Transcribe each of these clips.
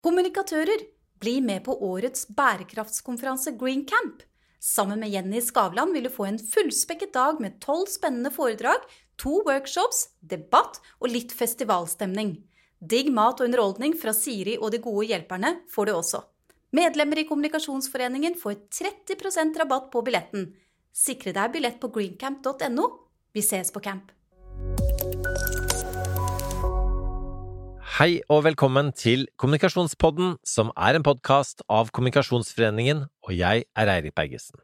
Kommunikatører, bli med på årets bærekraftskonferanse Green Camp. Sammen med Jenny Skavlan vil du få en fullspekket dag med tolv spennende foredrag, to workshops, debatt og litt festivalstemning. Digg mat og underholdning fra Siri og de gode hjelperne får du også. Medlemmer i Kommunikasjonsforeningen får 30% rabatt på billetten. Sikre deg billett på greencamp.no. Vi ses på camp. Hei og velkommen til Kommunikasjonspodden, som er en podkast av Kommunikasjonsforeningen, og jeg er Eirik Bergesen.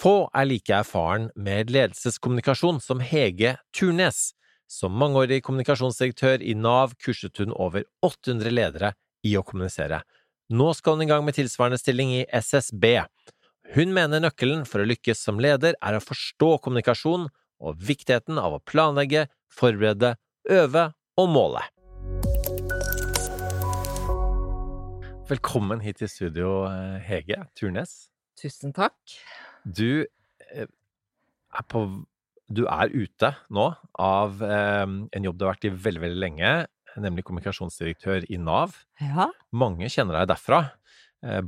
Få er like erfaren med ledelseskommunikasjon som Hege Turnes. Som mangeårig kommunikasjonsdirektør i Nav kurset hun over 800 ledere i å kommunisere. Nå skal hun i gang med tilsvarende stilling i SSB. Hun mener nøkkelen for å lykkes som leder er å forstå kommunikasjon og viktigheten av å planlegge, forberede, øve og måle. Velkommen hit til studio, eh, Hege Turnes. Tusen takk. Du eh, er på Du er ute nå av eh, en jobb du har vært i veldig, veldig lenge, nemlig kommunikasjonsdirektør i Nav. Ja. Mange kjenner deg derfra.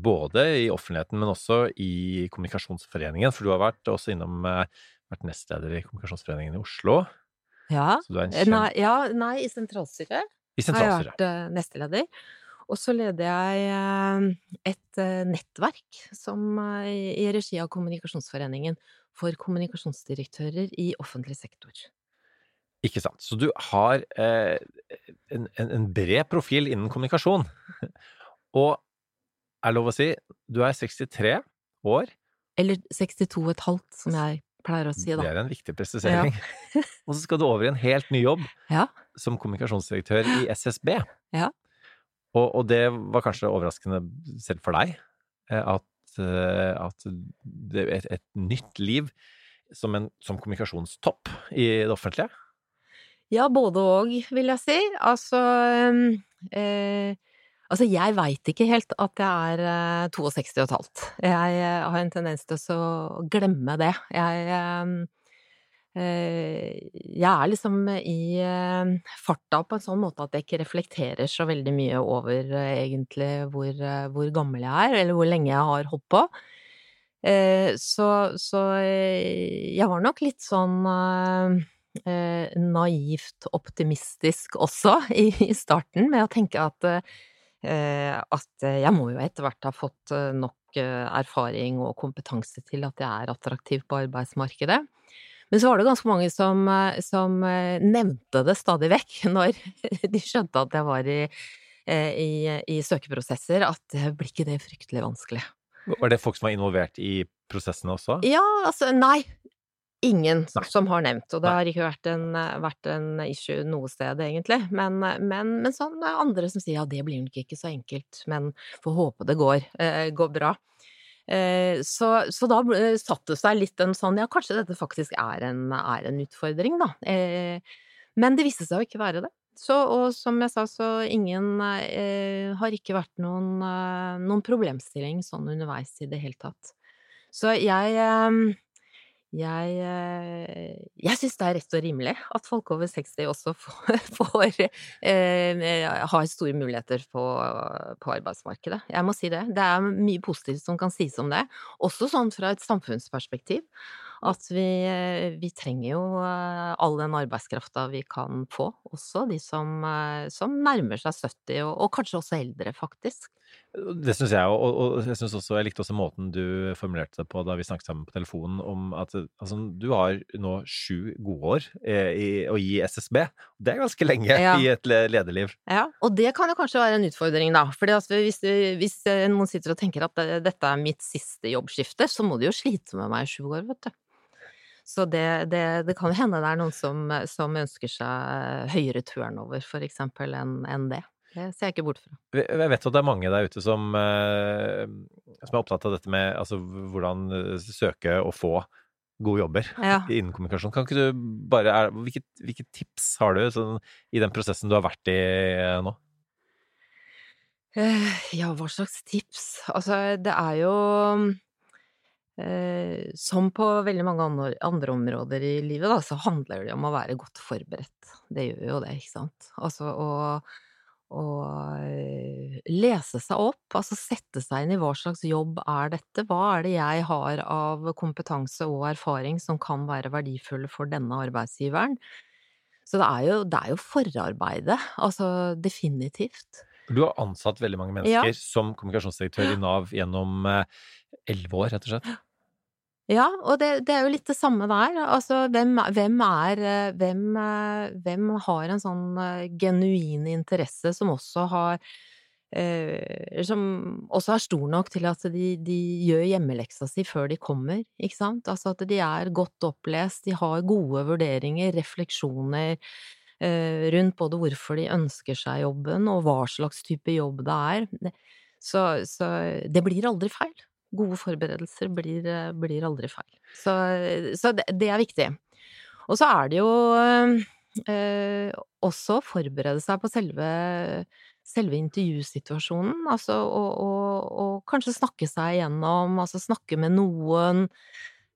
Både i offentligheten, men også i Kommunikasjonsforeningen. For du har vært også innom vært nestleder i Kommunikasjonsforeningen i Oslo. Ja. Kjent... Nei, ja, nei, i sentralstyret. I sentralstyret. Har jeg vært nesteleder. Og så leder jeg eh, et eh, nettverk som, eh, i regi av Kommunikasjonsforeningen for kommunikasjonsdirektører i offentlig sektor. Ikke sant. Så du har eh, en, en, bred profil innen kommunikasjon. Og er lov å si, du er 63 år. Eller 62,5, som jeg pleier å si, da. Det er en viktig presisering. Ja. og så skal du over i en helt ny jobb ja. som kommunikasjonsdirektør i SSB. Ja. Og, og, det var kanskje overraskende selv for deg, eh, at, eh, at det er et, et, nytt liv som, en, som kommunikasjonstopp i det offentlige? Ja, både og, vil jeg si. Altså eh, Altså, jeg veit ikke helt at jeg er 62 og et halvt. Jeg har en tendens til å glemme det. Jeg Eh, jeg er liksom i eh, farta på en sånn måte at jeg ikke reflekterer så veldig mye over eh, egentlig hvor, hvor gammel jeg er, eller hvor lenge jeg har holdt på. Så, så jeg var nok litt sånn naivt optimistisk også i starten, med å tenke at, at jeg må jo etter hvert ha fått nok erfaring og kompetanse til at jeg er attraktiv på arbeidsmarkedet. Men så var det ganske mange som, eh, som eh, nevnte det stadig vekk når de skjønte at jeg var i, eh, i, i søkeprosesser, at blir ikke det fryktelig vanskelig? Var det folk som var involvert i prosessene også? Ja, altså nei. Ingen nei. som har nevnt, og det har ikke vært en, vært en, issue noe sted, egentlig. Men, men, men sånn andre som sier ja, det blir nok ikke så enkelt, men får håpe det går, går bra. Eh, så, så, da satte det seg litt en sånn ja, kanskje dette faktisk er en, er en utfordring, da. Eh, men det viste seg å ikke være det. Så, og som jeg sa, så ingen eh, har ikke vært noen, noen problemstilling sånn underveis i det hele tatt. Så jeg, eh, jeg syns det er rett og rimelig at folk over 60 også får, får eh, har store muligheter på, på, arbeidsmarkedet. Jeg må si det. Det er mye positivt som kan sies om det. Også sånn fra et samfunnsperspektiv. At vi, eh, vi trenger jo eh, all den arbeidskrafta vi kan få. Også de som, som nærmer seg 70, og, og kanskje også eldre, faktisk. Det syns jeg, og, og jeg synes også, jeg likte også måten du formulerte det på da vi snakket sammen på telefonen, om at altså, du har nå sju gode år eh, i, å gi SSB. Det er ganske lenge ja. i et lederliv. Ja, og det kan jo kanskje være en utfordring, da. For altså, hvis, hvis, noen sitter og tenker at dette er mitt siste jobbskifte, så må de jo slite med meg i sju år, vet du. Så det, det, det kan jo hende det er noen som, som ønsker seg høyere turnover, for eksempel, enn en det. Det ser jeg ikke bort fra. Jeg vet at det er mange der ute som, eh, som er opptatt av dette med altså, hvordan eh, søke og få gode jobber ja. innen kommunikasjon. Kan ikke du bare er, hvilke, hvilke, tips har du sånn, i den prosessen du har vært i eh, nå? Ja, hva slags tips? Altså, det er jo eh, Som på veldig mange andre, andre områder i livet, da, så handler det om å være godt forberedt. Det gjør jo det, ikke sant? Altså å å eh, lese seg opp, altså sette seg inn i hva slags jobb er dette, hva er det jeg har av kompetanse og erfaring som kan være verdifulle for denne arbeidsgiveren. Så det er jo, det er jo forarbeidet, altså definitivt. Du har ansatt veldig mange mennesker ja. som kommunikasjonsdirektør i Nav gjennom eh, elleve år, rett og slett. Ja, og det, det, er jo litt det samme der. Altså, hvem, hvem er eh, hvem, eh, hvem, har en sånn eh, genuin interesse som også har eh, Som også er stor nok til at de, de, gjør hjemmeleksa si før de kommer, ikke sant? Altså at de er godt opplest, de har gode vurderinger, refleksjoner eh, rundt både hvorfor de ønsker seg jobben, og hva slags type jobb det er. Så, så det blir aldri feil gode forberedelser blir, eh, blir aldri feil. Så, så det, det, er viktig. Og så er det jo eh, også å forberede seg på selve, selve intervjusituasjonen, altså å kanskje snakke seg igjennom, altså snakke med noen.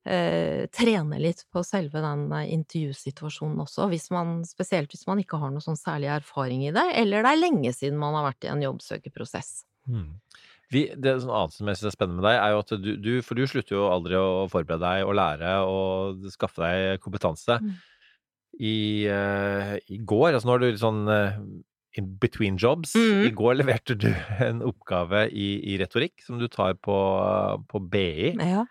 Eh, trene litt på selve den eh, intervjusituasjonen også, hvis man, spesielt hvis man ikke har noe sånn særlig erfaring i det, eller det er lenge siden man har vært i en jobbsøkerprosess. Mm. Vi, det sånn annet som jeg synes er spennende med deg, er jo at du, du, For du slutter jo aldri å forberede deg og lære og skaffe deg kompetanse. Mm. I, uh, I, går, altså nå er du litt sånn uh, in between jobs. Mm. I går leverte du en oppgave i, i retorikk som du tar på, på BI. Ja.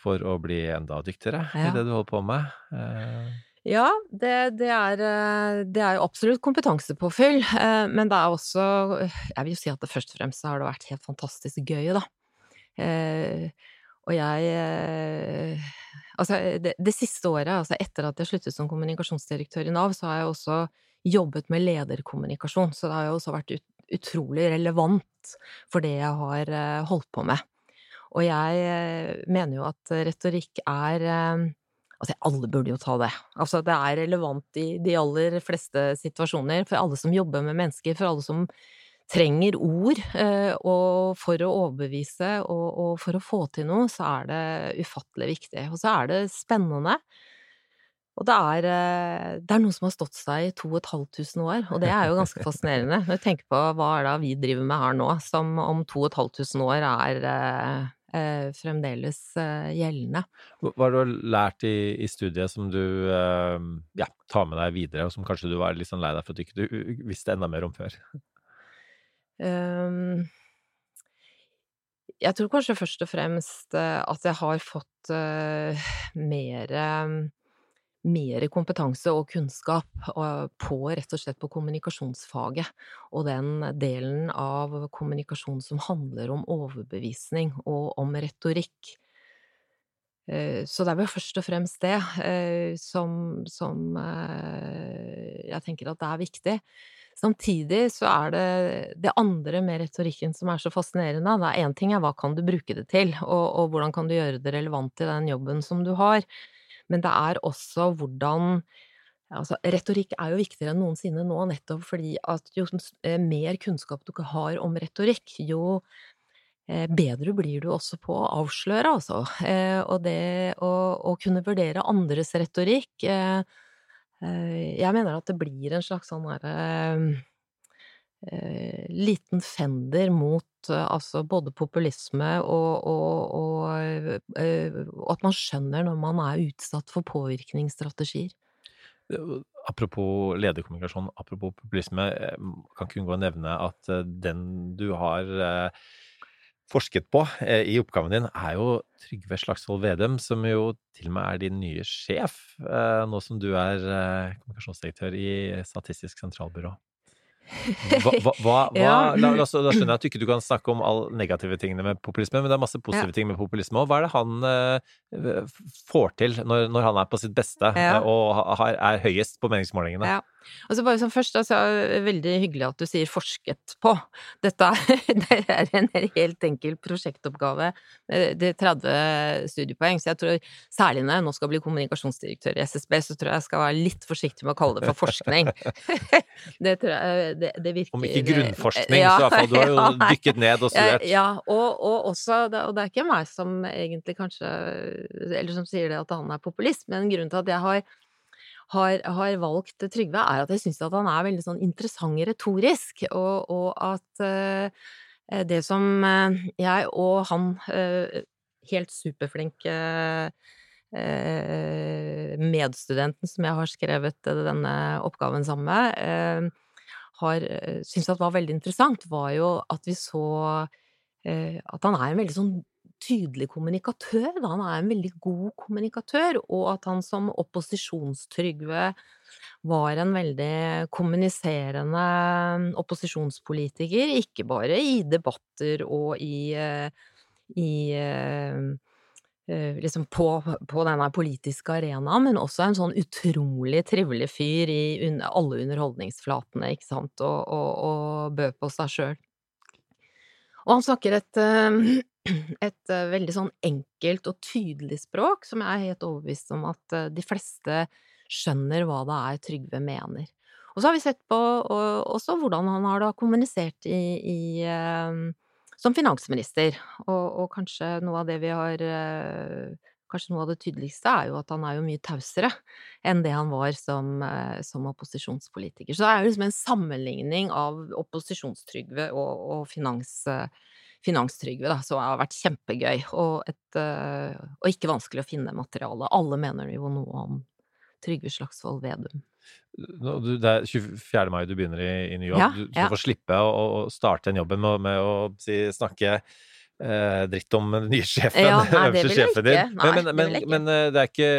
For å bli enda dyktigere ja. i det du holder på med. Uh, ja, det, det, er, eh, det, er, jo absolutt kompetansepåfyll, eh, men det er også Jeg vil jo si at det først og fremst har det vært helt fantastisk gøy, da. Eh, og jeg Altså, det, det, siste året, altså etter at jeg sluttet som kommunikasjonsdirektør i Nav, så har jeg også jobbet med lederkommunikasjon, så det har jo også vært ut, utrolig relevant for det jeg har holdt på med. Og jeg mener jo at retorikk er Altså, alle burde jo ta det. Altså, det er relevant i de aller fleste situasjoner, for alle som jobber med mennesker, for alle som trenger ord eh, og for å overbevise og, og, for å få til noe, så er det ufattelig viktig. Og så er det spennende. Og det er, eh, det er noe som har stått seg i to og et halvt tusen år, og det er jo ganske fascinerende. Når du tenker på hva er det vi driver med her nå, som om to og et halvt tusen år er eh, eh, fremdeles eh, gjeldende. Hva har du lært i, i studiet som du eh, ja, tar med deg videre, og som kanskje du var litt sånn lei deg for at du ikke visste enda mer om før? Um, jeg tror kanskje først og fremst eh, at jeg har fått uh, mer mer kompetanse og kunnskap på rett og slett på kommunikasjonsfaget, og den delen av kommunikasjon som handler om overbevisning og om retorikk. Eh, så det er vel først og fremst det eh, som, som eh, jeg tenker at det er viktig. Samtidig så er det det andre med retorikken som er så fascinerende. Det er én ting er hva kan du bruke det til, og, og hvordan kan du gjøre det relevant i den jobben som du har men det er også hvordan Altså, retorikk er jo viktigere enn noensinne nå, nettopp fordi at jo eh, mer kunnskap du har om retorikk, jo eh, bedre blir du også på å avsløre, altså. Eh, og det å, å kunne vurdere andres retorikk Jeg mener at det blir en slags sånn derre eh, liten fender mot eh, altså både populisme og, og, og, eh, og, at man skjønner når man er utsatt for påvirkningsstrategier. Apropos lederkommunikasjon, apropos populisme, eh, kan ikke unngå å nevne at eh, den du har eh, forsket på i oppgaven din, er jo Trygve Slagsvold Vedum, som jo til og med er din nye sjef, nå som du er kommunikasjonsdirektør i Statistisk sentralbyrå. Hva, hva, hva, ja. la, la, da skjønner jeg at du ikke kan snakke om alle negative tingene med populisme, men det er masse positive ja. ting med populisme òg. Hva er det han uh, får til når, når, han er på sitt beste ja. uh, og har, er høyest på meningsmålingene? Altså bare som først, altså, Veldig hyggelig at du sier 'forsket på'. Dette det er en helt enkel prosjektoppgave. Det er 30 studiepoeng, så jeg tror særlig når jeg nå skal bli kommunikasjonsdirektør i SSB, så tror jeg jeg skal være litt forsiktig med å kalle det for forskning. det tror jeg det, det virker Om ikke grunnforskning, ja, så i hvert fall. Du har jo dykket ned og studert. Ja, og, og også Og det er ikke meg som egentlig kanskje Eller som sier det at han er populist, men grunnen til at jeg har har, har valgt Trygve, er at jeg syns at han er veldig sånn interessant retorisk, og, og at uh, det som uh, jeg og han, uh, helt superflink medstudenten som jeg har skrevet denne oppgaven sammen med, har syntes at var veldig interessant, var jo at vi så at han er en veldig sånn tydelig kommunikatør, da. Han er en veldig god kommunikatør, og at han som opposisjonstrygve var en veldig kommuniserende opposisjonspolitiker, ikke bare i debatter og i, eh, i eh, eh, liksom på, på, denne politiske arenaen, men også en sånn utrolig trivelig fyr i alle underholdningsflatene, ikke sant, og, og, og bød på seg sjøl. Og han snakker et et uh, veldig sånn enkelt og tydelig språk, som jeg er helt overbevist om at uh, de fleste skjønner hva det er Trygve mener. Og så har vi sett på og, også hvordan han har da kommunisert i, i uh, som finansminister, og, og, kanskje noe av det vi har Kanskje noe av det tydeligste er jo at han er jo mye tausere enn det han var som, som opposisjonspolitiker. Så det er jo liksom en sammenligning av opposisjonstrygve og, og finans Finanstrygve, da, som har vært kjempegøy, og, et, uh, og ikke vanskelig å finne materiale. Alle mener jo noe om Trygve Slagsvold Vedum. Det er 24. mai du begynner i, i ny jobb. Ja, du, du ja. får slippe å, å, starte den jobben med, med å si, snakke eh, dritt om den nye sjefen, ja, nei, øverste sjefen din. Men, men, men, men, eh, det er ikke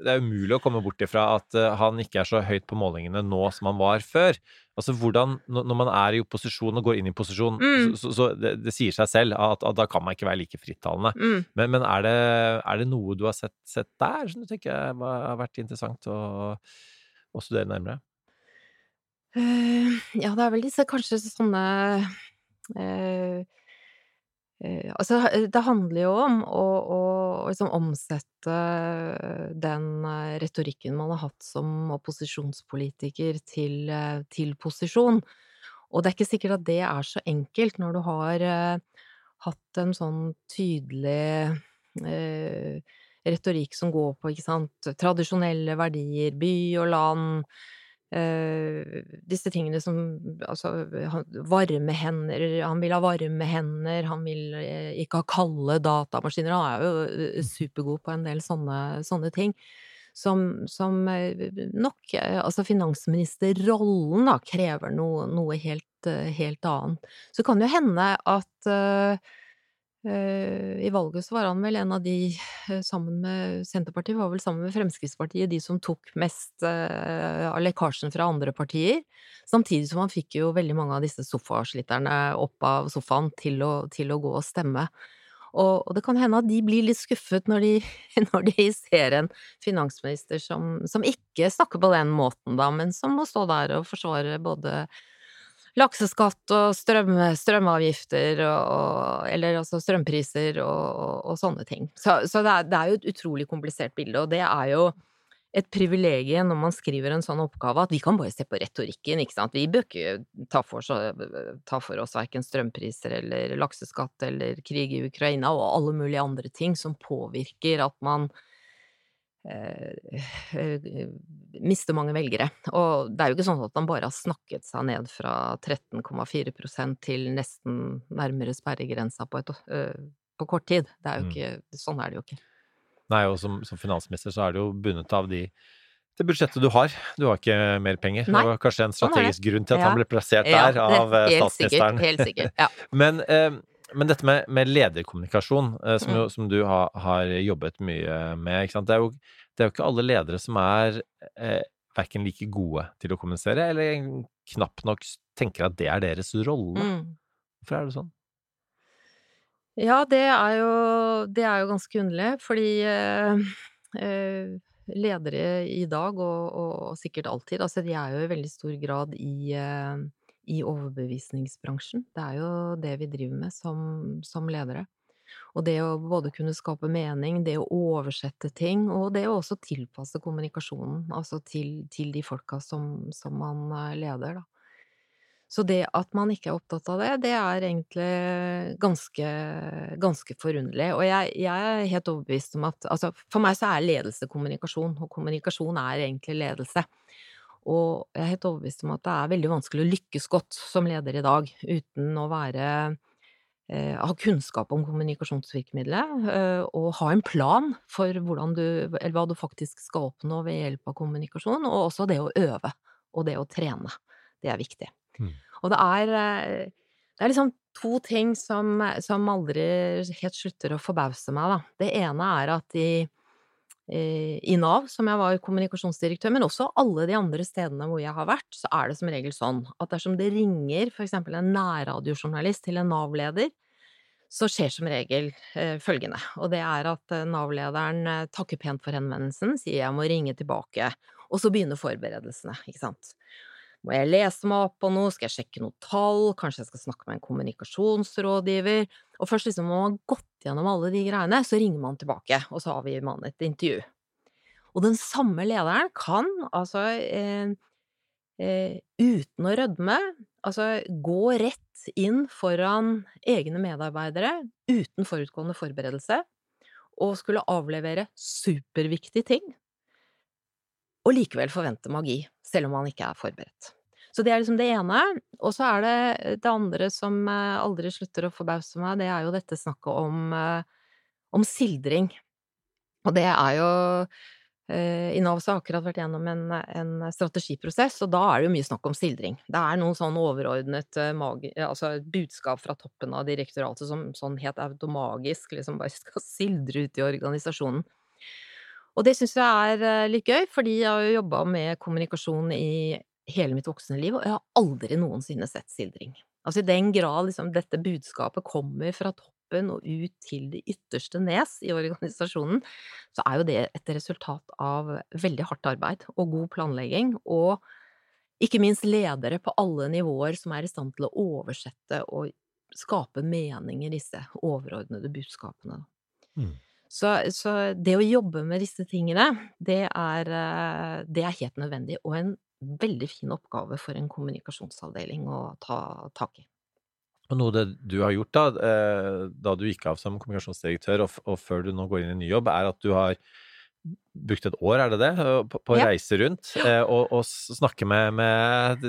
Det er umulig å komme bort ifra at uh, han ikke er så høyt på målingene nå som han var før. Altså hvordan, Når man er i opposisjon og går inn i posisjon, mm. så, så, det, det, sier seg selv at, at, da kan man ikke være like frittalende. Mm. Men, men er, det, er, det, noe du har sett, sett, der som du tenker har vært interessant å, å studere nærmere? Uh, ja, det er vel disse kanskje sånne uh, Altså, det handler jo om å, å liksom omsette den retorikken man har hatt som opposisjonspolitiker, til, til, posisjon. Og det er ikke sikkert at det er så enkelt når du har hatt en sånn tydelig retorikk som går på, sant, tradisjonelle verdier, by og land, disse tingene som Altså, varme hender Han vil ha varme hender, han vil uh, ikke ha kalde datamaskiner. Han er jo uh, supergod på en del sånne, sånne ting. Som, som nok Altså, finansministerrollen, da, krever noe, noe helt, helt, annet. Så kan det jo hende at Eh, I valget så var han vel en av de, eh, sammen med Senterpartiet, var vel sammen med Fremskrittspartiet, de som tok mest eh, av lekkasjen fra andre partier. Samtidig som han fikk jo veldig mange av disse sofasliterne opp av sofaen til å, til å gå og stemme. Og, og, det kan hende at de blir litt skuffet når de, når de ser en finansminister som, som, ikke snakker på den måten, da, men som må stå der og forsvare både lakseskatt og strøm, strømavgifter og, Eller altså strømpriser og, og, sånne ting. Så, så det, er, det, er, jo et utrolig komplisert bilde, og det er jo et privilegium når man skriver en sånn oppgave, at vi kan bare se på retorikken, ikke sant. Vi bør ikke ta for, så, ta for oss verken strømpriser eller lakseskatt eller krig i Ukraina og alle mulige andre ting som påvirker at man mister mange velgere. Og det er jo ikke sånn at han bare har snakket seg ned fra 13,4% til nesten nærmere sperregrensa på, et, uh, på kort tid. Det er jo mm. ikke. Sånn er det jo ikke. Nei, og som, som, finansminister så er det jo bundet av de det budsjettet du har. Du har ikke mer penger. Nei, det var kanskje en sånn strategisk grunn til at ja. han ble plassert der av statsministeren. Sikkert, helt sikkert, ja. Men eh, men dette med, med lederkommunikasjon, eh, som, jo, mm. som, du har, har jobbet mye med, det er, jo, det, er jo, ikke alle ledere som er eh, verken like gode til å kommunisere, eller knapt nok tenker at det er deres rolle. Mm. Hvorfor er det sånn? Ja, det er jo, det er jo ganske underlig, fordi eh, eh, ledere i dag, og, og, sikkert alltid, altså de er jo i veldig stor grad i eh, i overbevisningsbransjen. Det er jo det vi driver med som, som ledere. Og det å både kunne skape mening, det å oversette ting, og det å også tilpasse kommunikasjonen, altså til, til de folka som, som man eh, leder, da. Så det at man ikke er opptatt av det, det er egentlig ganske, ganske forunderlig. Og jeg, jeg, er helt overbevist om at altså, for meg så er ledelse kommunikasjon, og kommunikasjon er egentlig ledelse. Og jeg er helt overbevist om at det er veldig vanskelig å lykkes godt som leder i dag uten å være eh, ha kunnskap om kommunikasjonsvirkemidlet, eh, og ha en plan for hvordan du, eller hva du faktisk skal oppnå ved hjelp av kommunikasjon, og også det å øve, og det å trene. Det er viktig. Mm. Og det er, eh, det er liksom to ting som, som, aldri helt slutter å forbause meg, da. Det ene er at i, i Nav, som jeg var kommunikasjonsdirektør, men også alle de andre stedene hvor jeg har vært, så er det som regel sånn at dersom det ringer for eksempel en nærradiojournalist til en Nav-leder, så skjer som regel eh, følgende, og det er at eh, Nav-lederen eh, takker pent for henvendelsen, sier jeg må ringe tilbake, og så begynner forberedelsene, ikke sant. Må jeg lese meg opp på noe, skal jeg sjekke noen tall, kanskje jeg skal snakke med en kommunikasjonsrådgiver? Og først liksom man har gått gjennom alle de greiene, så ringer man tilbake, og så har man et intervju. Og den samme lederen kan altså eh, eh, uten å rødme, altså gå rett inn foran egne medarbeidere uten forutgående forberedelse, og skulle avlevere superviktige ting og likevel forvente magi, selv om man ikke er forberedt. Så det er liksom det ene. Og så er det det andre som eh, aldri slutter å forbause meg, det er jo dette snakket om, eh, om sildring. Og det er jo eh, i Nav har akkurat vært gjennom en, en, strategiprosess, og da er det jo mye snakk om sildring. Det er noen sånn overordnet magi, altså budskap fra toppen av direktoratet som sånn helt automagisk liksom bare skal sildre ut i organisasjonen. Og det syns jeg er eh, litt gøy, fordi jeg har jo jobba med kommunikasjon i hele mitt voksne liv, og jeg har aldri noensinne sett sildring. Altså i den grad liksom dette budskapet kommer fra toppen og ut til det ytterste nes i organisasjonen, så er jo det et resultat av veldig hardt arbeid og god planlegging, og ikke minst ledere på alle nivåer som er i stand til å oversette og skape mening i disse overordnede budskapene. Mm. Så, så, det å jobbe med disse tingene, det er, eh, det er, helt nødvendig, og en veldig fin oppgave for en kommunikasjonsavdeling å ta tak i. Og noe det du har gjort da, eh, da du gikk av som kommunikasjonsdirektør, og, og, før du nå går inn i ny jobb, er at du har brukt et år, er det det, på, på ja. reise rundt. Eh, og, og, snakke med, med,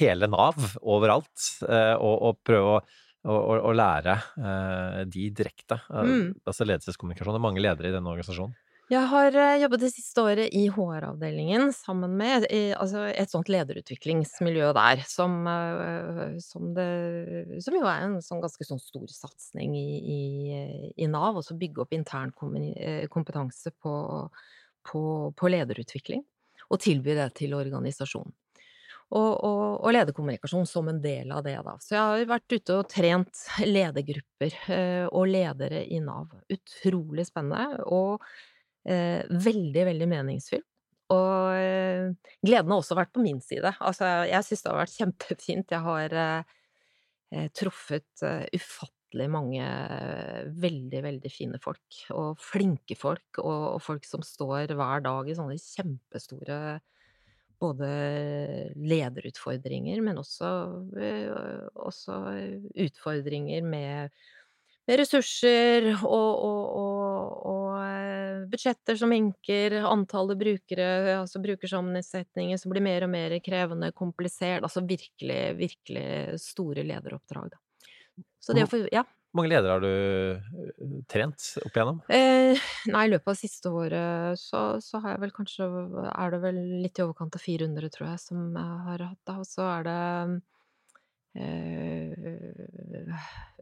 hele Nav overalt, og, og prøve å og, lære eh, de direkte. Eh, mm. Altså ledelseskommunikasjon. Det er mange ledere i denne organisasjonen. Jeg har eh, jobbet det siste året i HR-avdelingen sammen med altså et sånt lederutviklingsmiljø der, som, som, det, som, jo er en sånn ganske sånn stor satsing i, i, i Nav. også bygge opp intern kompetanse på, på, på lederutvikling, og tilby det til organisasjonen og, og, og lederkommunikasjon som en del av det, da. Så jeg har vært ute og trent ledergrupper eh, og ledere i Nav. Utrolig spennende og eh, veldig, veldig meningsfylt. Og eh, gleden har også vært på min side. Altså, jeg syns det har vært kjempefint. Jeg har eh, eh, truffet eh, ufattelig mange veldig, veldig fine folk. Og flinke folk, og, og folk som står hver dag i sånne kjempestore både lederutfordringer, men også, også utfordringer med ressurser og, og, og, og, øh, budsjetter som minker, antallet brukere, altså brukersammensetninger som blir mer og mer krevende, komplisert, altså virkelig, virkelig store lederoppdrag, da. Så det å få, ja. Hvor mange ledere har du eh, trent opp igjennom? Eh, nei, i løpet av siste året så, så, har jeg vel kanskje Er det vel litt i overkant av 400, tror jeg, som jeg har hatt da. Og så er det eh,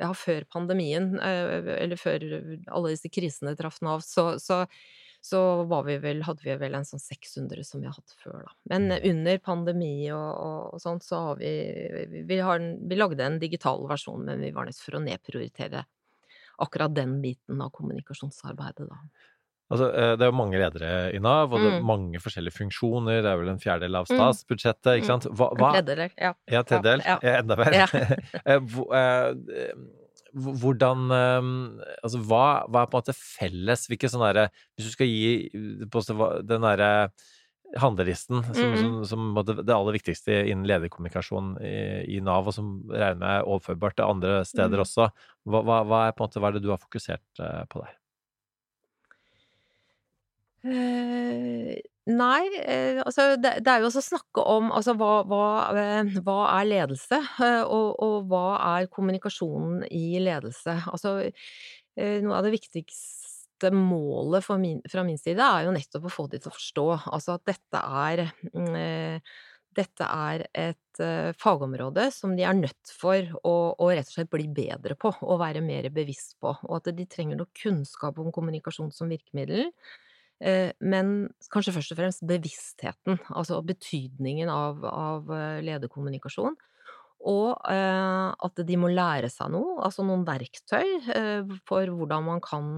Ja, før pandemien, eh, eller før alle disse krisene traff Nav, så, så så vi vel, hadde vi vel en sånn 600 som vi har hatt før, da. Men mm. under pandemi og, og, og sånt, så har vi vi, vi, har, vi lagde en digital versjon, men vi var nødt for å nedprioritere akkurat den biten av kommunikasjonsarbeidet, da. Altså, eh, det er jo mange ledere i Nav, og det er mm. mange forskjellige funksjoner. Det er vel en fjerdedel av mm. statsbudsjettet, ikke sant? Hva, hva? En tredjedel, ja. Ja, tredjedel. Ja. ja. Enda mer. Ja. Eh, hvordan Altså, hva, hva, er på en måte felles? Hvilke sånne derre Hvis du skal gi den derre handlelisten som, Mm. som, som det aller viktigste innen lederkommunikasjon i, i Nav, og som regner med er overførbart til andre steder Mm. også. Hva, hva, hva, er, på en måte, hva er det du har fokusert eh, på der? Eh, nei, eh, altså det, det er jo også snakke om altså hva, hva, eh, hva er ledelse, og, og hva er kommunikasjonen i ledelse? Altså noe av det viktigste målet min, fra min side er jo nettopp å få de til å forstå altså at dette er mm, dette er et fagområde som de er nødt for å, å rett og slett bli bedre på, og være mer bevisst på, og at de trenger noe kunnskap om kommunikasjon som virkemiddel. Eh, Men kanskje først og fremst bevisstheten, altså betydningen av, av eh, lederkommunikasjon. Og eh, at de må lære seg noe, altså noen verktøy for hvordan man kan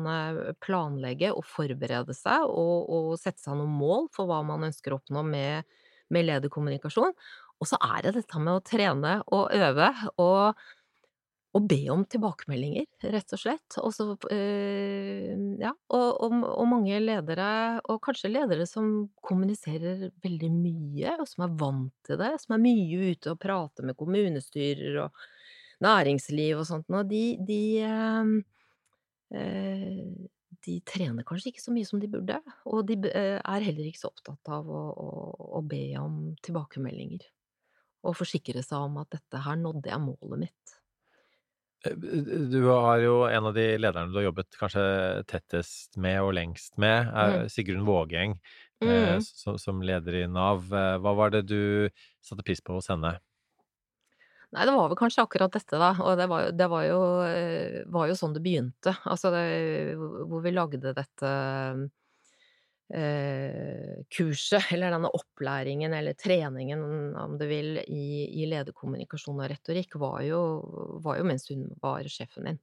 planlegge og forberede seg, og, og sette seg noen mål for hva man ønsker å oppnå med, med lederkommunikasjon. Og så er det dette med å trene og øve, og og be om tilbakemeldinger, rett og slett. Og så, eh, ja, og, og, og mange ledere, og kanskje ledere som kommuniserer veldig mye, og som er vant til det, som er mye ute og prater med kommunestyrer og næringsliv og sånt, og de, de, eh, de trener kanskje ikke så mye som de burde, og de er heller ikke så opptatt av å, å, å be om tilbakemeldinger. Og forsikre seg om at dette her nådde jeg målet mitt. Du har jo en av de lederne du har jobbet kanskje tettest med og lengst med, er Mm. Sigrun Vågeng, eh, Mm. som, som leder i Nav. Eh, Hva var det du satte pris på hos henne? Nei, det var vel kanskje akkurat dette, da. Og det var, det var, jo, eh, var jo sånn det begynte. Altså det, hvor vi lagde dette kurset, eller denne opplæringen, eller treningen, om du vil, i, i lederkommunikasjon og retorikk, var jo, var jo mens hun var sjefen min.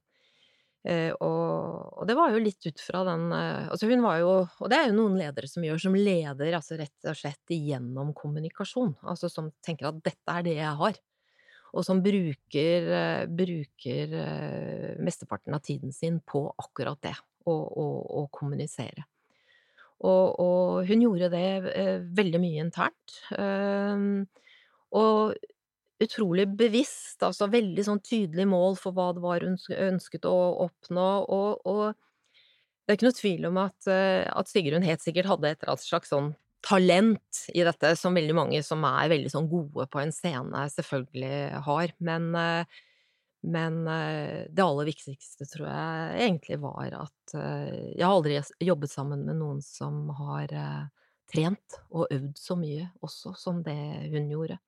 Eh, og, og det var jo litt ut fra den eh, Altså hun var jo Og det er jo noen ledere som gjør, som leder altså rett og slett igjennom kommunikasjon. Altså som tenker at dette er det jeg har. Og som bruker, eh, bruker eh, mesteparten av tiden sin på akkurat det. Å kommunisere. Og, og hun gjorde det eh, veldig mye internt. Eh, og utrolig bevisst, altså veldig sånn tydelig mål for hva det var hun ønsket å oppnå. Og, og det er ikke noe tvil om at, eh, at Sigrun helt sikkert hadde et eller annet slags sånn talent i dette, som veldig mange som er veldig sånn gode på en scene, selvfølgelig har. Men, eh, men eh, det aller viktigste tror jeg egentlig var at eh, Jeg har aldri jobbet sammen med noen som har eh, trent og øvd så mye også som det hun gjorde.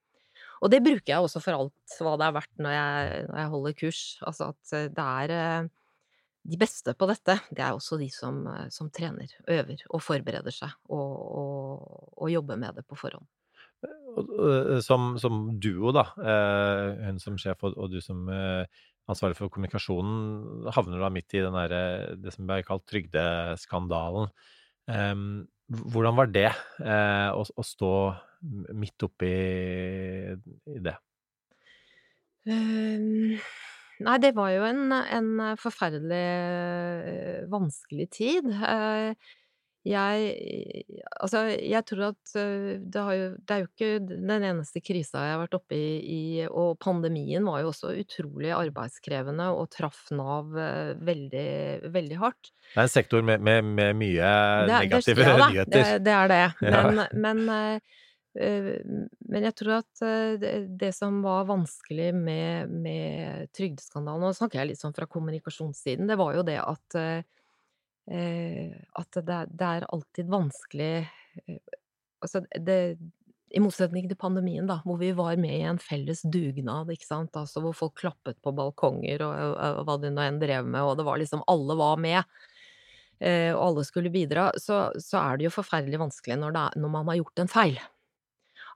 Og det bruker jeg også for alt hva det er verdt når jeg, når jeg holder kurs. Altså at det er de beste på dette, det er også de som, som trener, øver og forbereder seg og, og, og jobber med det på forhånd. Og, Som, som duo, da, eh, hun som sjef og, og du som eh, ansvarlig for kommunikasjonen, havner da midt i der, eh, det som ble kalt trygdeskandalen. Hvordan var det eh, å, å stå midt oppi det? Um, nei, det var jo en, en forferdelig eh, vanskelig tid. Eh, jeg Altså, jeg tror at eh, det har jo Det er jo ikke den eneste krisa jeg har vært oppe i, i Og pandemien var jo også utrolig arbeidskrevende og traff Nav eh, veldig, veldig hardt. Det er en sektor med, med, med mye Det negative det- ja nyheter. Det, det er det. Ja. Men, men, eh, eh, men jeg tror at det, som var vanskelig med, med trygdeskandalen, og nå snakker jeg litt sånn fra kommunikasjonssiden, det var jo det at at det, det er alltid vanskelig eh, Altså, det i motsetning til pandemien, da, hvor vi var med i en felles dugnad, ikke sant, altså hvor folk klappet på balkonger og, og, og hva de nå enn drev med, og det var liksom Alle var med eh, og alle skulle bidra, så, så er det jo forferdelig vanskelig når, det når man har gjort en feil.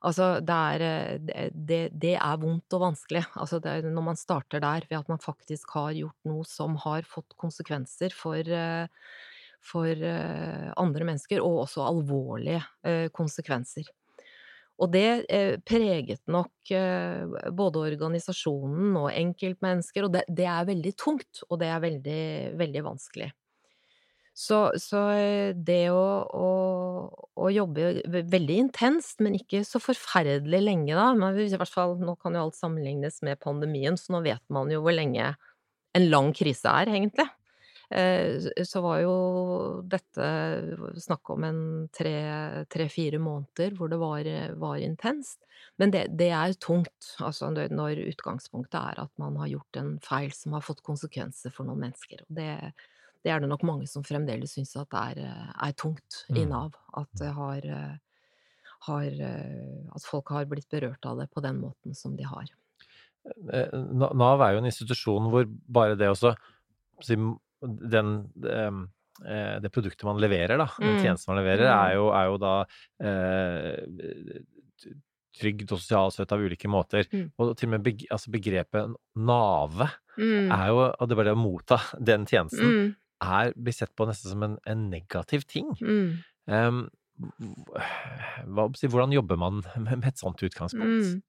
Altså, det er, eh, det, det, er vondt og vanskelig. Altså, er når man starter der ved at man faktisk har gjort noe som har fått konsekvenser for, eh, for eh, andre mennesker, og også alvorlige konsekvenser. Og det preget nok både organisasjonen og enkeltmennesker, og det, det er veldig tungt, og det er veldig, veldig vanskelig. Så, så det å, å, å, jobbe veldig intenst, men ikke så forferdelig lenge, da men i hvert fall, Nå kan jo alt sammenlignes med pandemien, så nå vet man jo hvor lenge en lang krise er, egentlig. Eh, så var jo dette snakk om en tre-fire måneder hvor det var, var intenst. Men det, det, er tungt, altså når utgangspunktet er at man har gjort en feil som har fått konsekvenser for noen mennesker. Og det, det er det nok mange som fremdeles syns at det er, er tungt i mm. Nav. At det har, har At folk har blitt berørt av det på den måten som de har. Eh, Nav er jo en institusjon hvor bare det også den, eh, det produktet man leverer, da, den mm. tjenesten man leverer, er mm. jo, er jo da eh, trygd og sosialstøtte av ulike måter. Mm. Og til og med altså begrepet nave mm. er jo Og det bare det å motta den tjenesten mm. Er, blir sett på nesten som en, en negativ ting. Um, hva, hvordan jobber man med et sånt utgangspunkt?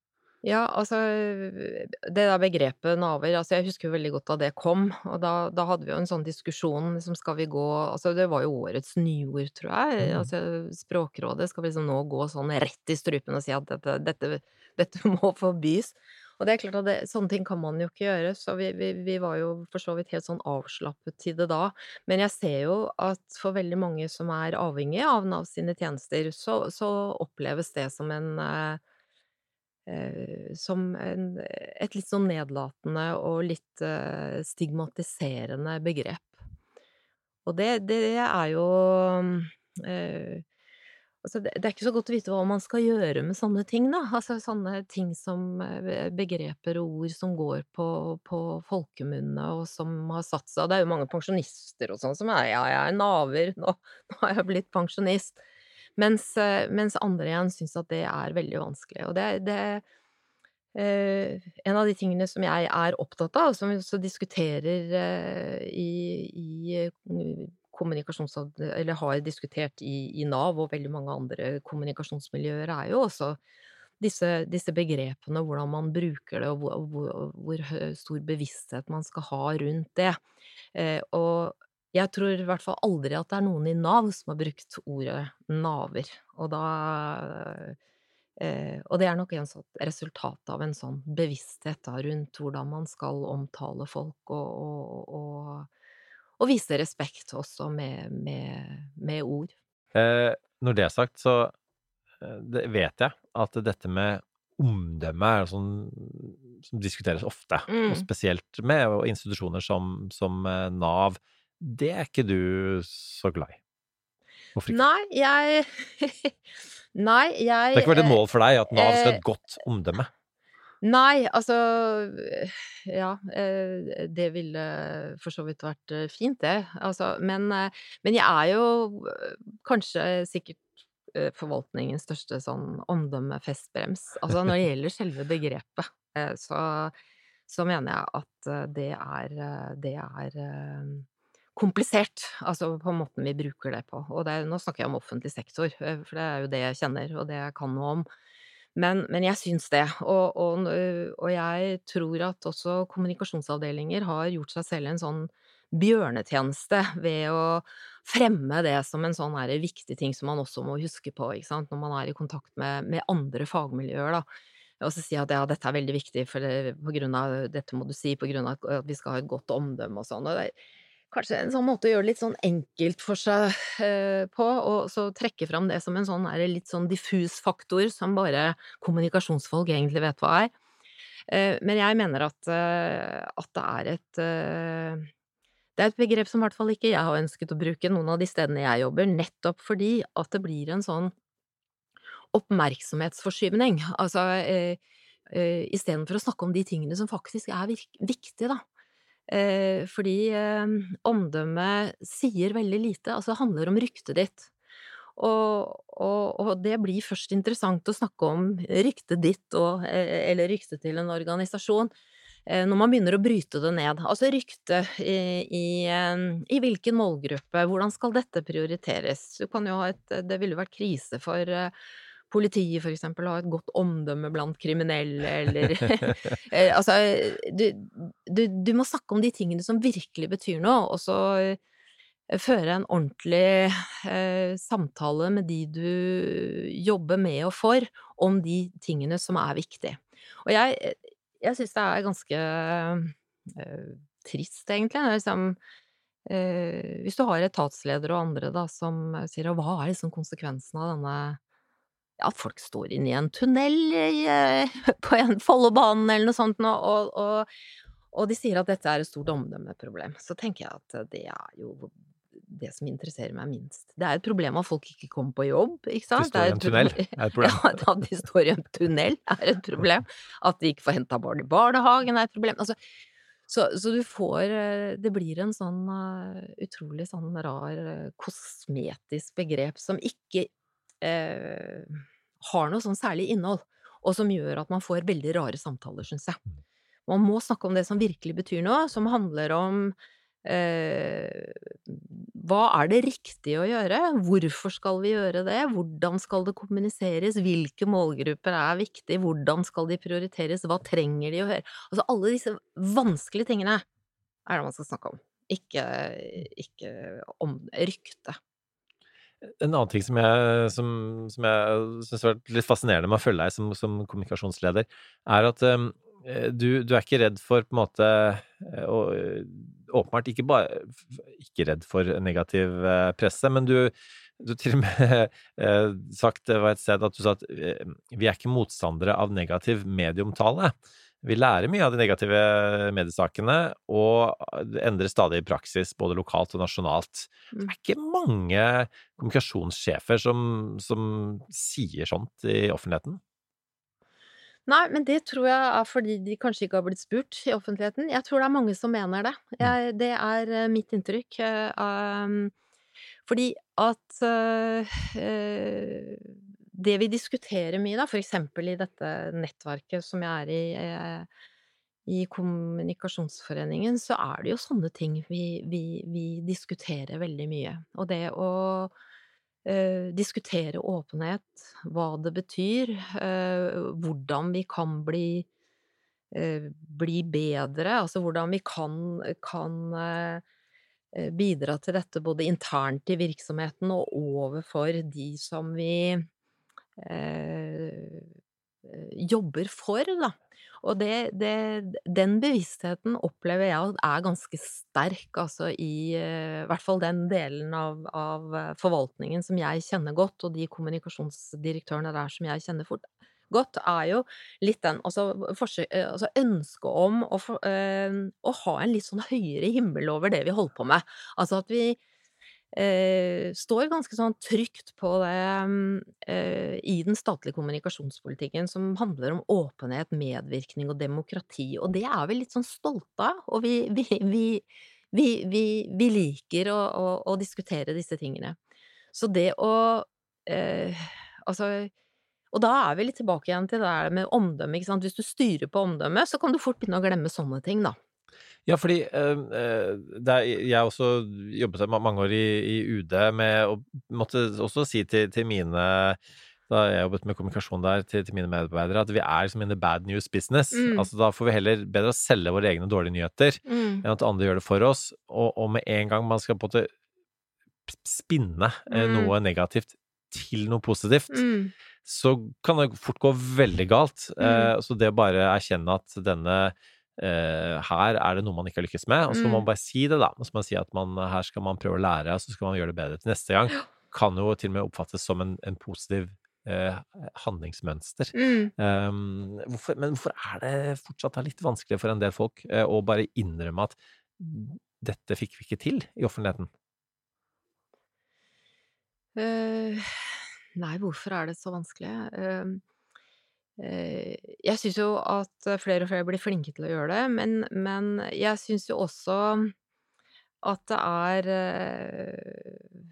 Ja, altså det der begrepet naver, altså jeg husker jo veldig godt da det kom, og da, da hadde vi jo en sånn diskusjon, liksom skal vi gå Altså det var jo årets nyord, tror jeg, mm. altså Språkrådet skal vi liksom nå gå sånn rett i strupen og si at dette, dette, dette må forbys. Og det er klart at det, sånne ting kan man jo ikke gjøre, så vi, vi, vi, var jo for så vidt helt sånn avslappet til det da. Men jeg ser jo at for veldig mange som er avhengige av Nav sine tjenester, så, så oppleves det som en eh, Eh, som en, et litt sånn nedlatende og litt eh, stigmatiserende begrep. Og det, det er jo eh, Altså, det, er ikke så godt å vite hva man skal gjøre med sånne ting, da. Altså sånne ting som eh, begreper og ord som går på, på folkemunne, og som har satt seg Det er jo mange pensjonister og sånn som er Ja, jeg er naver, nå, nå har jeg blitt pensjonist. Mens, eh, mens andre igjen syns at det er veldig vanskelig. Og det, det Uh, En av de tingene som jeg er opptatt av, og som vi også diskuterer uh, i, i. Eller har diskutert i, i, Nav og veldig mange andre kommunikasjonsmiljøer, er jo også disse, disse begrepene, hvordan man bruker det, og hvor, hvor, hvor, stor bevissthet man skal ha rundt det. Eh, og jeg tror i hvert fall aldri at det er noen i Nav som har brukt ordet naver, og da eh, Og det er nok en sånn resultat av en sånn bevissthet da, rundt hvordan man skal omtale folk, og, og, og, og vise respekt også med, med, med ord. Eh, når det er sagt, så det vet jeg at dette med omdømme er sånn som diskuteres ofte, mm. og spesielt med institusjoner som, som eh, Nav det er ikke du så glad i? Hvorfor ikke? Nei, jeg Nei, jeg Det har ikke vært et mål for deg at Nav skal ha et eh, godt omdømme? Nei, altså Ja, eh, det ville for så vidt vært eh, fint, det. Altså, men, men jeg er jo kanskje sikkert forvaltningens største sånn omdømmefestbrems. Altså når det gjelder selve begrepet, så, så mener jeg at det er, det er komplisert, altså på måten vi bruker det på. Og det, nå snakker jeg om offentlig sektor, eh, for det er jo det jeg kjenner, og det jeg kan noe om. Men, men jeg syns det, og, og, og, jeg tror at også kommunikasjonsavdelinger har gjort seg selv en sånn bjørnetjeneste ved å fremme det som en sånn her viktig ting som man også må huske på, når man er i kontakt med, med andre fagmiljøer, da. Og så si at ja, dette er veldig viktig, for det, på grunn av dette må du si, på grunn av at vi skal ha et godt omdømme og sånn. Og det, kanskje en sånn måte å gjøre det litt sånn enkelt for seg eh, på, og så trekke fram det som en sånn er litt sånn diffus faktor som bare kommunikasjonsfolk egentlig vet hva er. Eh, men jeg mener at, eh, at det er et det er et begrep som i hvert fall ikke jeg har ønsket å bruke noen av de stedene jeg jobber, nettopp fordi at det blir en sånn oppmerksomhetsforskyvning. Altså istedenfor å snakke om de tingene som faktisk er viktige, da. Eh, fordi eh, omdømmet sier veldig lite, altså det handler om ryktet ditt. Og, og, og, det blir først interessant å snakke om ryktet ditt og, eh, eller ryktet til en organisasjon når man begynner å bryte det ned. Altså ryktet i, i, i, hvilken målgruppe, hvordan skal dette prioriteres? Du kan jo ha et, det ville vært krise for politiet for eksempel har et godt omdømme blant kriminelle, eller eh, Altså, du, du, du, må snakke om de tingene som virkelig betyr noe, og så føre en ordentlig eh, samtale med de du jobber med og for, om de tingene som er viktige. Og jeg, jeg syns det er ganske eh, trist, egentlig. Liksom, eh, hvis du har etatsledere og andre da, som sier hva er liksom konsekvensen av denne ja, folk står inne i en tunnel i, eh, på en Follobanen eller noe sånt, og, og, og, de sier at dette er et stort omdømmeproblem. Så tenker jeg at det er jo det som interesserer meg minst. Det er et problem at folk ikke kommer på jobb, ikke sant? De står i en tunnel, er et problem. Ja, at de står i en tunnel er et problem. At de ikke får henta barn i barnehagen er et problem. Altså, så, så, du får eh, Det blir en sånn utrolig sånn rar kosmetisk begrep som ikke uh, har noe sånn særlig innhold, og som gjør at man får veldig rare samtaler, syns jeg. Mm. Man må snakke om det som virkelig betyr noe, som handler om Eh, hva er det riktige å gjøre? Hvorfor skal vi gjøre det? Hvordan skal det kommuniseres? Hvilke målgrupper er viktige? Hvordan skal de prioriteres? Hva trenger de å høre? Altså alle disse vanskelige tingene er det man skal snakke om. Ikke, ikke om rykte. En annen ting som jeg, som, som jeg syns har vært litt fascinerende med å følge deg som, som kommunikasjonsleder, er at um, du, du, er ikke redd for på en måte å åpenbart ikke bare ikke redd for negativ eh, presse, men du du har til og med eh, sagt det var et sted at du sa at eh, vi er ikke motstandere av negativ medieomtale. Vi lærer mye av de negative mediesakene, og det endrer stadig praksis, både lokalt og nasjonalt. Det er ikke mange kommunikasjonssjefer som, som sier sånt i offentligheten. Nei, men det tror jeg er fordi de kanskje ikke har blitt spurt i offentligheten. Jeg tror det er mange som mener det. Mm. Jeg, det er uh, mitt inntrykk. Uh, fordi at uh, det vi diskuterer mye, da, for eksempel i dette nettverket som jeg er i, i Kommunikasjonsforeningen, så er det jo sånne ting vi, vi, vi diskuterer veldig mye. Og det å eh, diskutere åpenhet, hva det betyr, eh, hvordan vi kan bli, eh, bli bedre, altså hvordan vi kan, kan eh, eh, bidra til dette både internt i virksomheten og overfor de som vi eh, jobber for, da. Og det, det, den bevisstheten opplever jeg er ganske sterk, altså i uh, hvert fall den delen av, av, eh, forvaltningen som jeg kjenner godt, og de kommunikasjonsdirektørene der som jeg kjenner fort, godt, er jo litt den altså, eh, altså ønsket om å, for, øh, å ha en litt sånn høyere himmel over det vi holder på med. Altså at vi eh, står ganske sånn trygt på det eh, i den statlige kommunikasjonspolitikken som handler om åpenhet, medvirkning og demokrati, og det er vi litt sånn stolte av, og vi, vi, vi, vi liker å, å, å, diskutere disse tingene. Så det å eh, Altså og da er vi litt tilbake igjen til det med omdømme. Hvis du styrer på omdømme, så kan du fort begynne å glemme sånne ting, da. Ja, fordi uh, er, jeg også jobbet mange år i, i, UD med å måtte også si til, til, mine da jeg jobbet med kommunikasjon der, til, til mine medarbeidere, at vi er liksom in the bad news business. Mm. Altså Da får vi heller bedre å selge våre egne dårlige nyheter mm. enn at andre gjør det for oss. Og, og, med en gang man skal på en måte spinne mm. noe negativt til noe positivt, mm. så kan det fort gå veldig galt. Eh, så det å bare erkjenne at denne Uh, her er det noe man ikke har lykkes med, og så må man mm. bare si det, da. Og så må man si at man, her skal man prøve å lære, og så skal man gjøre det bedre til neste gang. Kan jo til og med oppfattes som en, en positiv uh, handlingsmønster. Mm. Um, hvorfor, men hvorfor er det fortsatt litt vanskelig for en del folk uh, å bare innrømme at dette fikk vi ikke til i offentligheten? nei, hvorfor er det så vanskelig? Uh, jeg syns jo at flere og flere blir flinke til å gjøre det, men, men jeg syns jo også at det er eh,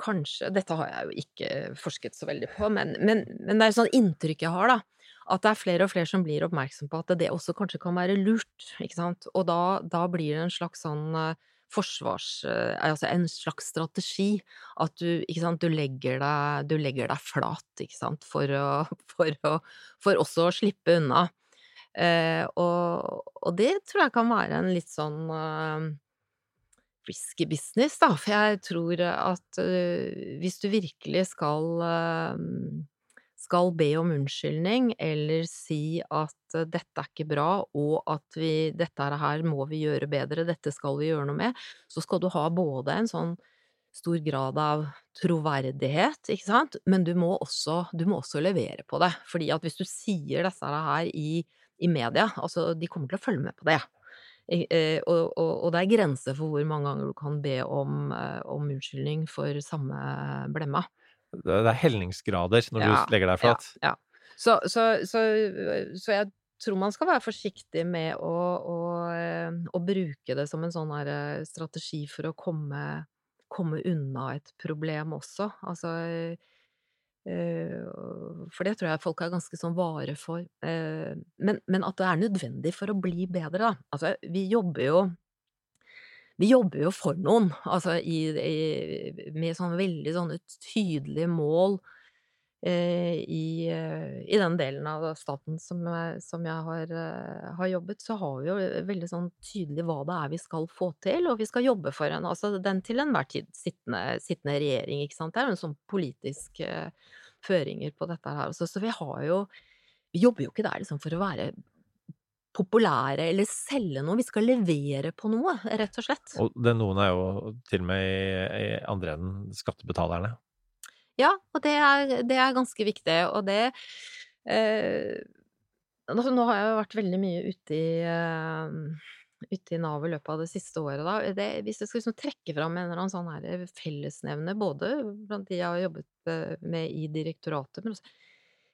Kanskje Dette har jeg jo ikke forsket så veldig på, men, men, men det er et sånt inntrykk jeg har, da. At det er flere og flere som blir oppmerksom på at det også kanskje kan være lurt, ikke sant. Og da, da blir det en slags sånn uh, forsvars... Eh, altså en slags strategi. At du, sant, du legger deg, du legger deg flat, sant, for, å, for, å, for også å slippe unna. Eh, og, og, det tror jeg kan være en litt sånn eh, risky business, da. For jeg tror at eh, hvis du virkelig skal uh, skal be om unnskyldning eller si at uh, dette er ikke bra, og at vi, dette her må vi gjøre bedre, dette skal vi gjøre noe med, så skal du ha både en sånn stor grad av troverdighet, ikke sant, men du må også, du må også levere på det. Fordi at hvis du sier dette her i, i media, altså de kommer til å følge med på det. Eh, og, og, og, det er grenser for hvor mange ganger du kan be om, eh, om unnskyldning for samme blemma. Det er helningsgrader når ja, du legger deg flat. Ja. ja. Så, så, så, så, jeg tror man skal være forsiktig med å, å, eh, å bruke det som en sånn strategi for å komme, komme unna et problem også. Altså for det tror jeg folk er ganske sånn vare for. Men, men, at det er nødvendig for å bli bedre, da. Altså, vi jobber jo vi jobber jo for noen, altså i, i, med sånne veldig sånne tydelige mål Eh, i, eh, i, den delen av staten som, som jeg har, eh, har, jobbet, så har vi jo veldig sånn tydelig hva det er vi skal få til, og vi skal jobbe for en, altså den til enhver tid sittende, sittende regjering, ikke sant. Det er jo en sånn politisk eh, føringer på dette her altså. så vi har jo Vi jobber jo ikke der liksom for å være populære eller selge noe, vi skal levere på noe, rett og slett. Og det noen er jo til og med i, i andre enden skattebetalerne. Ja, og det er, det er ganske viktig, og det eh, altså, Nå har jeg jo vært veldig mye ute i, eh, ute i Nav i løpet av det siste året, da. Det, hvis jeg skal liksom trekke fram en eller annen sånn her fellesnevne, både blant de jeg har jobbet eh, med i direktoratet, men også,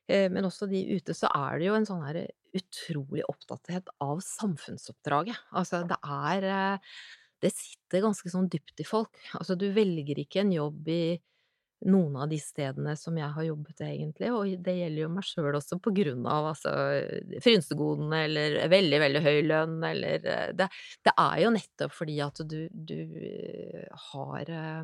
eh, men også de ute, så er det jo en sånn her utrolig opptatthet av samfunnsoppdraget. Altså, det er Det sitter ganske sånn dypt i folk. Altså, du velger ikke en jobb i noen av de stedene som jeg har jobbet, egentlig, og det gjelder jo meg sjøl også på grunn av altså frynsegodene eller veldig, veldig høy lønn eller eh, det, det, er jo nettopp fordi at du, du eh, har eh,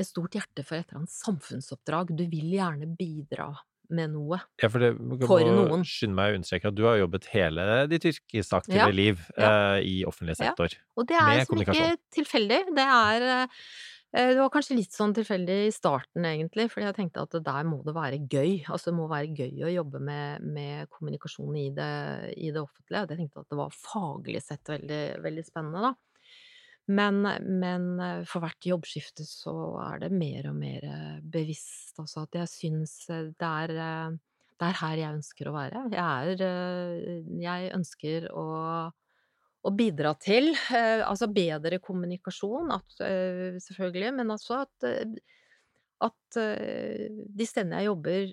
et stort hjerte for et eller annet samfunnsoppdrag. Du vil gjerne bidra med noe ja, for, det, for noen. Skynd meg å understreke at du har jobbet hele ditt yrkesaktive ja, liv ja. Uh, i offentlig sektor. Ja. Og det er liksom ikke tilfeldig. Det er uh, det var kanskje litt sånn tilfeldig i starten, egentlig, fordi jeg tenkte at der må det være gøy. Altså, det må være gøy å jobbe med, med kommunikasjon i det, i det offentlige. Jeg tenkte at det var faglig sett veldig, veldig spennende, da. Men, men, eh, for hvert jobbskifte så er det mer og mer eh, bevisst, altså at jeg syns det er det er her jeg ønsker å være. Jeg er Jeg ønsker å å bidra til. Eh, altså bedre kommunikasjon, at, eh, selvfølgelig, men også at, eh, at de stedene jeg jobber,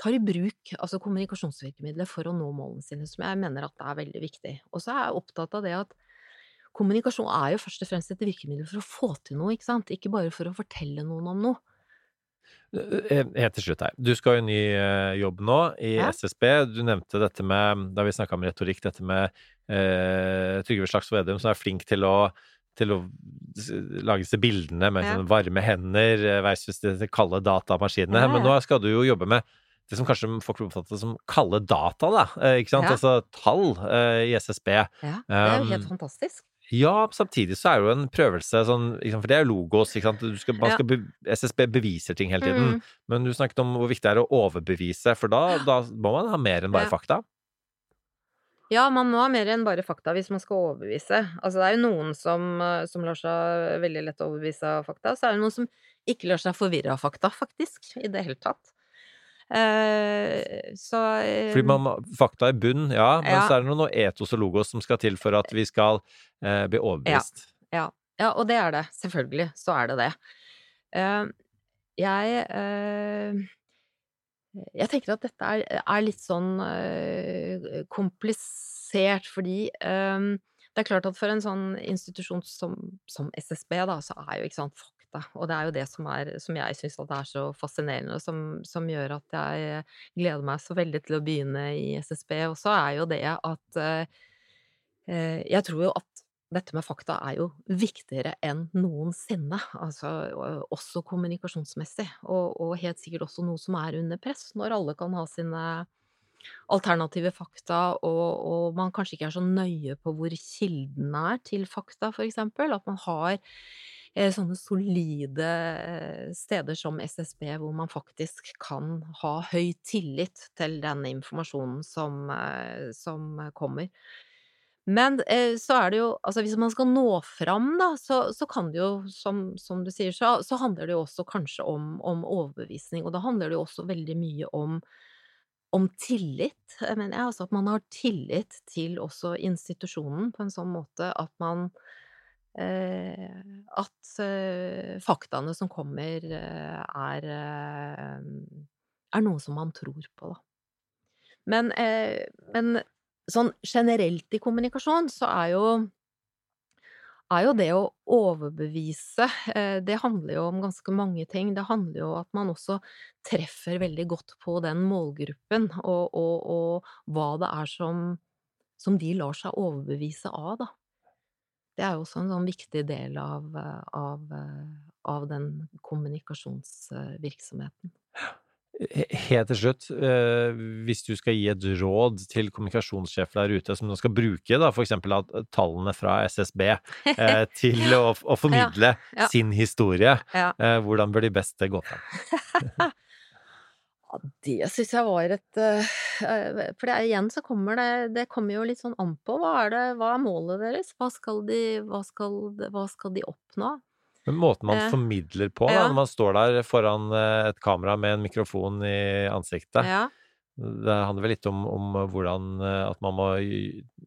tar i bruk altså kommunikasjonsvirkemidler for å nå målene sine, som jeg mener at er veldig viktig. Og så er jeg opptatt av det at kommunikasjon er jo først og fremst et virkemiddel for å få til noe, ikke sant? Ikke bare for å fortelle noen om noe. Helt til slutt her. Du skal jo ny jobb nå i ja. SSB. Du nevnte dette med, da vi snakka om retorikk, dette med eh, Trygve Slagsvold Vedum, som er flink til å, til å lage disse bildene med ja. varme hender eh, versus de kalde datamaskinene. Ja, Men nå skal du jo jobbe med det som kanskje folk oppfatter som kalde data, da. Eh, ikke sant? Altså tall eh, i SSB. Ja, det er jo helt um, fantastisk. Ja, samtidig så er det jo en prøvelse sånn For det er jo logos, ikke sant. Skal, man skal be, SSB beviser ting hele tiden. Mm. Men du snakket om hvor viktig det er å overbevise, for da, da må man ha mer enn bare fakta. Ja, man må ha mer enn bare fakta hvis man skal overbevise. Altså, det er jo noen som, eh, som lar seg veldig lett overbevise av fakta, så er det noen som ikke lar seg forvirre av fakta, faktisk, i det hele tatt. Eh, så eh, Fordi man, fakta i bunn, ja, men ja. så er det noe etos og logos som skal til for at vi skal eh, bli overbevist. Ja, ja. ja, og det er det. Selvfølgelig så er det det. Uh, jeg uh, jeg tenker at dette er, er litt sånn øh, komplisert, fordi det er klart at for en sånn institusjon som, som SSB, da, så er jo ikke sant fakta. Og det er jo det som, er, som jeg syns er så fascinerende, og som, som, gjør at jeg gleder meg så veldig til å begynne i SSB også, er jo det at eh, jeg tror jo at dette med fakta er jo viktigere enn noensinne, altså også kommunikasjonsmessig, og, og, helt sikkert også noe som er under press, når alle kan ha sine alternative fakta, og, og man kanskje ikke er så nøye på hvor kilden er til fakta, for eksempel. At man har eh, sånne solide eh, steder som SSB, hvor man faktisk kan ha høy tillit til den informasjonen som, eh, som kommer. Men eh, så er det jo Altså hvis man skal nå fram, da, så, så kan det jo, som, som du sier, så, så, handler det jo også kanskje om, om, overbevisning. Og da handler det jo også veldig mye om, om tillit, mener jeg. Altså at man har tillit til også institusjonen på en sånn måte at man eh, At eh, faktaene som kommer, eh, er, eh, er noe som man tror på, da. Men, eh, men sånn generelt i kommunikasjon så er jo er jo det å overbevise eh, Det handler jo om ganske mange ting. Det handler jo om at man også treffer veldig godt på den målgruppen, og, og, og hva det er som, som, de lar seg overbevise av, da. Det er jo også en sånn viktig del av, av, av den kommunikasjonsvirksomheten. Helt til slutt, eh, hvis du skal gi et råd til kommunikasjonssjefer der ute som nå skal bruke da eksempel tallene fra SSB eh, til å, å formidle ja, ja. sin historie, eh, hvordan bør de best gå frem? Ja, det syns jeg var et uh, For det, igjen så kommer det Det kommer jo litt sånn an på. Hva er, det, hva er målet deres? Hva skal de, hva skal, hva skal de oppnå? Men måten man formidler på, da, når man står der foran eh, et kamera med en mikrofon i ansiktet ja. Det handler vel litt om, om hvordan eh, at man må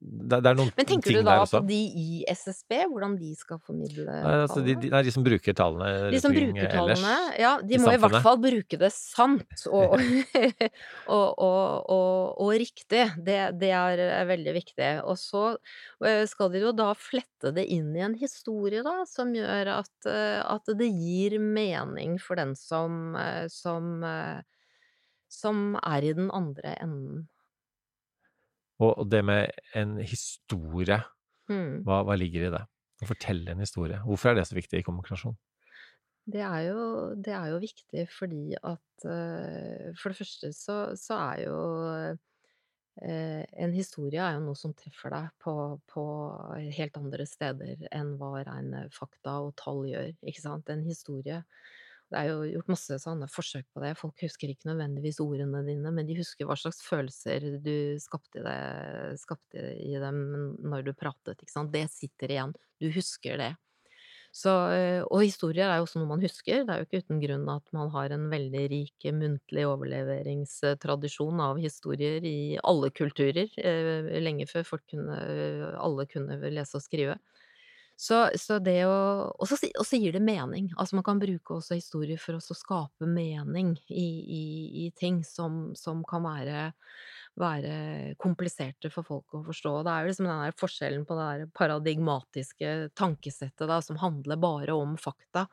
det, det er noen ting der også. Men tenker du da at de i SSB, hvordan de skal formidle nei, altså de, de, nei, de som bruker tallene De som bruker tallene, ja. De må i, i hvert fall bruke det sant og, og, og, og riktig. Det, det, er veldig viktig. Og så eh, skal de jo da flette det inn i en historie, da, som gjør at, eh, at det gir mening for den som, som som er i den andre enden. Og det med en historie, mm. hva, hva, ligger i det? Å fortelle en historie. Hvorfor er det så viktig i kommunikasjon? Det er jo, det er jo viktig fordi at uh, For det første så, så er jo uh, En historie er jo noe som treffer deg på, på, helt andre steder enn hva rene fakta og tall gjør, ikke sant? En historie det er jo gjort masse sånne forsøk på det. Folk husker ikke nødvendigvis ordene dine, men de husker hva slags følelser du skapte, det, skapte i dem når du pratet, ikke sant. Det sitter igjen. Du husker det. Så, eh, og historier er jo også noe man husker. Det er jo ikke uten grunn at man har en veldig rik muntlig overleveringstradisjon av historier i alle kulturer, eh, lenge før folk kunne, alle kunne lese og skrive. Så, så det å Og så gir det mening. Altså, man kan bruke også historier for å skape mening i, i, i ting som, som kan være, være kompliserte for folk å forstå. Det er jo liksom den der forskjellen på det der paradigmatiske tankesettet da, som handler bare om fakta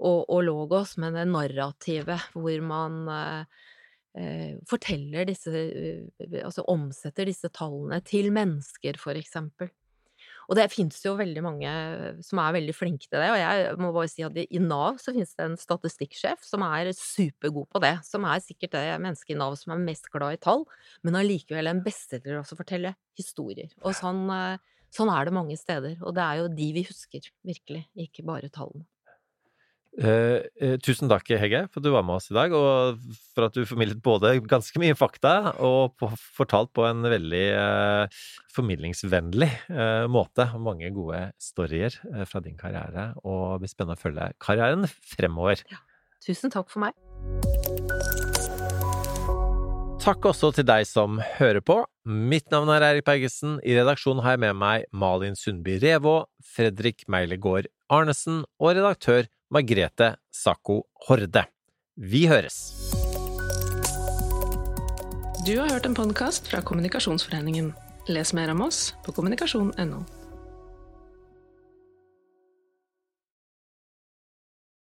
og, og logos, men det narrativet hvor man eh, eh forteller disse eh, Altså omsetter disse tallene til mennesker, for eksempel. Og det finnes jo veldig mange som er veldig flinke til det, og jeg må bare si at i Nav så finnes det en statistikksjef som er supergod på det, som er sikkert det mennesket i Nav som er mest glad i tall, men allikevel den beste til å fortelle historier. Og sånn, eh, sånn er det mange steder, og det er jo de vi husker, virkelig, ikke bare tallene. Uh, uh, tusen takk, Hege, for at du var med oss i dag, og for at du formidlet både ganske mye fakta og på, fortalt på en veldig uh, formidlingsvennlig måte. Mange gode storyer fra din karriere, og det blir spennende å følge karrieren fremover. Ja. Tusen takk for meg. Takk også til deg som hører på. Mitt navn er Eirik Bergesen. I redaksjonen har jeg med meg Malin Sundby Revå, Fredrik Meilegård Arnesen og redaktør Margrethe Sacco Horde. Vi høres! Du har hørt en podkast fra Kommunikasjonsforeningen. Les mer om oss på kommunikasjon.no.